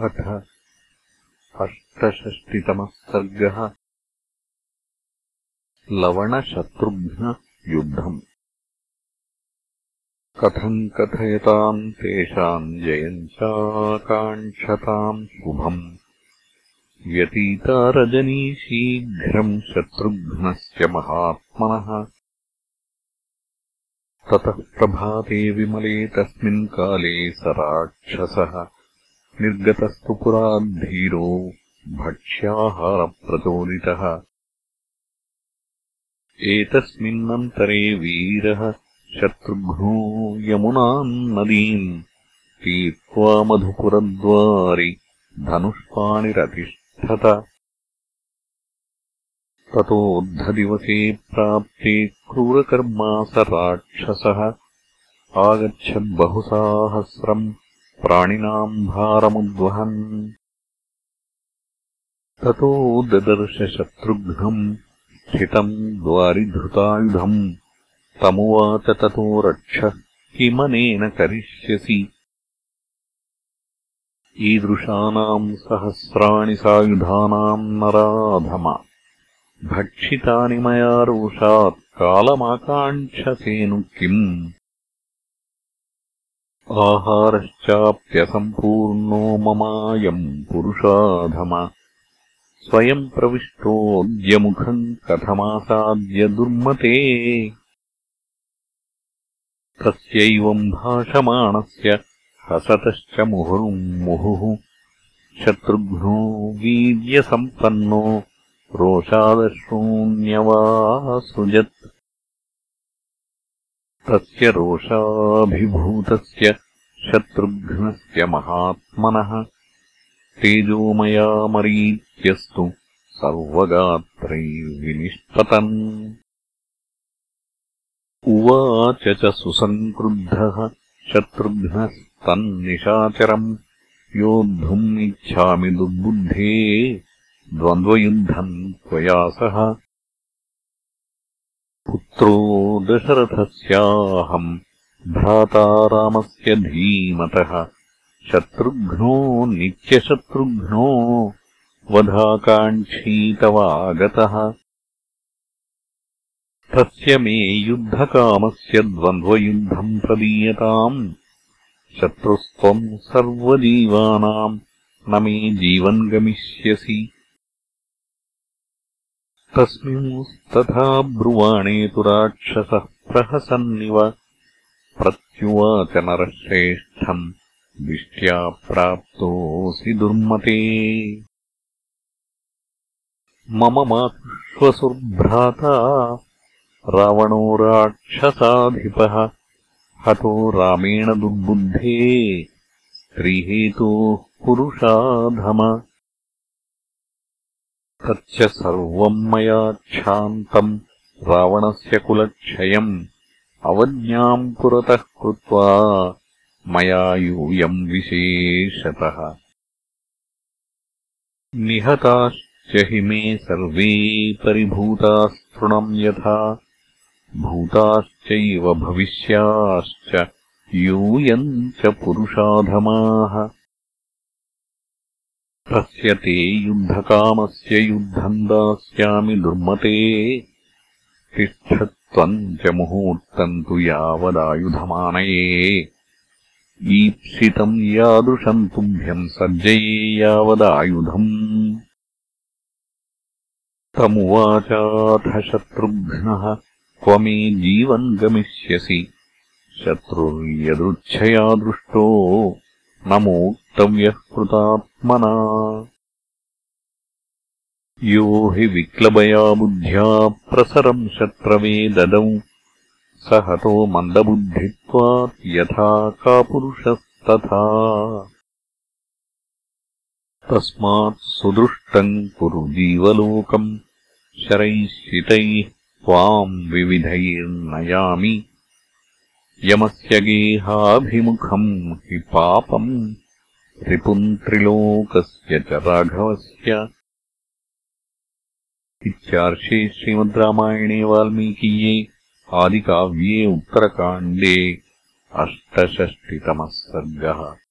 अथ अष्टषष्टितमः सर्गः लवणशत्रुघ्नयुद्धम्। कथम् कथयताम् तेषाम् जयम् चाकाङ्क्षताम् शुभम्। व्यतीता रजनी शीघ्रम् शत्रुघ्नस्य महात्मनः। ततः प्रभाते विमले तस्मिन् काले स राक्षसः निर्गतस्तु पुराद्धीरो भक्ष्याहारप्रचोदितः। एतस्मिन्नन्तरे वीरः शत्रुघ्नो यमुनाम् नदीम् तीर्त्वा मधुपुरद्वारि धनुष्पाणिरतिष्ठत ततोऽर्धदिवसे प्राप्ते क्रूरकर्मा स राक्षसः आगच्छद्बहुसाहस्रम् प्राणिनाम् भारमुद्वहन्। ततो ददर्शशत्रुघ्नम् स्थितम् द्वारिधृतायुधम्। तमुवाच ततो रक्ष किमनेन करिष्यसि। ईदृशानाम् सहस्राणि सायुधानाम् नराधम। भक्षितानि मया रोषात् कालमाकाङ्क्षसेनु किम् आहारश्चाप्यसम्पूर्णो ममायम् पुरुषाधम। स्वयम् प्रविष्टोऽद्यमुखम् कथमासाद्य दुर्मते। तस्यैवम् भाषमाणस्य हसतश्च मुहुर्मुहुः शत्रुघ्नो वीर्यसम्पन्नो रोषादश्रूण्यवासृजत् तस्य रोषाभिभूतस्य शत्रुघ्नस्य महात्मनः तेजोमयामरीत्यस्तु सर्वगात्रैर्विनिष्पतन्। उवाच च सुसङ्क्रुद्धः शत्रुघ्नस्तन्निशाचरम्। योद्धुम् इच्छामि दुर्बुद्धे द्वन्द्वयुद्धम् त्वया सह पुत्रो दशरथस्याहम्। भ्राता रामस्य धीमतः। शत्रुघ्नो नित्यशत्रुघ्नो वधाकाङ्क्षीतवागतः तस्य मे युद्धकामस्य द्वन्द्वयुद्धम् प्रदीयताम्। शत्रुस्त्वम् सर्वजीवानाम्। न मे जीवन् गमिष्यसि तस्मिंस्तथा ब्रुवाणे तु राक्षसः प्रहसन्निव। प्रत्युवाच नरश्रेष्ठम् दिष्ट्या प्राप्तोऽसि दुर्मते। मम माश्वसुर्भ्राता रावणो राक्षसाधिपः हतो रामेण दुर्बुद्धे स्त्रीहेतोः पुरुषाधम तच्च सर्वम् मया क्षान्तम् रावणस्य कुलक्षयम् अवज्ञाम् पुरतः कृत्वा मया यूयम् विशेषतः। निहताश्च हि मे सर्वे परिभूतास्तृणम् यथा भूताश्चैव भविष्याश्च यूयम् च पुरुषाधमाः तस्य युद्धकामस्य युद्धम् दास्यामि दुर्मते। तिष्ठत्वम् च मुहूर्तम् तु यावदायुधमानये। ईप्सितम् यादृशम् तुभ्यम् सर्जये यावदायुधम्। तमुवाचाथ शत्रुघ्नः क्व मे जीवन् गमिष्यसि। शत्रुर्यदृच्छया दृष्टो न मोक्तव्यः कृतात्मना। यो हि विक्लबया बुद्ध्या प्रसरम् शत्रवे ददौ स हतो मन्दबुद्धित्वात् यथा कापुरुषस्तथा। तस्मात् सुदृष्टम् कुरु जीवलोकम् शरैः त्वाम् विविधैर्नयामि यमस्य गेहाभिमुखम् हि पापम् रिपुम् त्रिलोकस्य च राघवस्य। इत्यार्षे श्रीमद् रामायणे वाल्मीकीये आदिकाव्ये उत्तरकाण्डे अष्टषष्टितमः सर्गः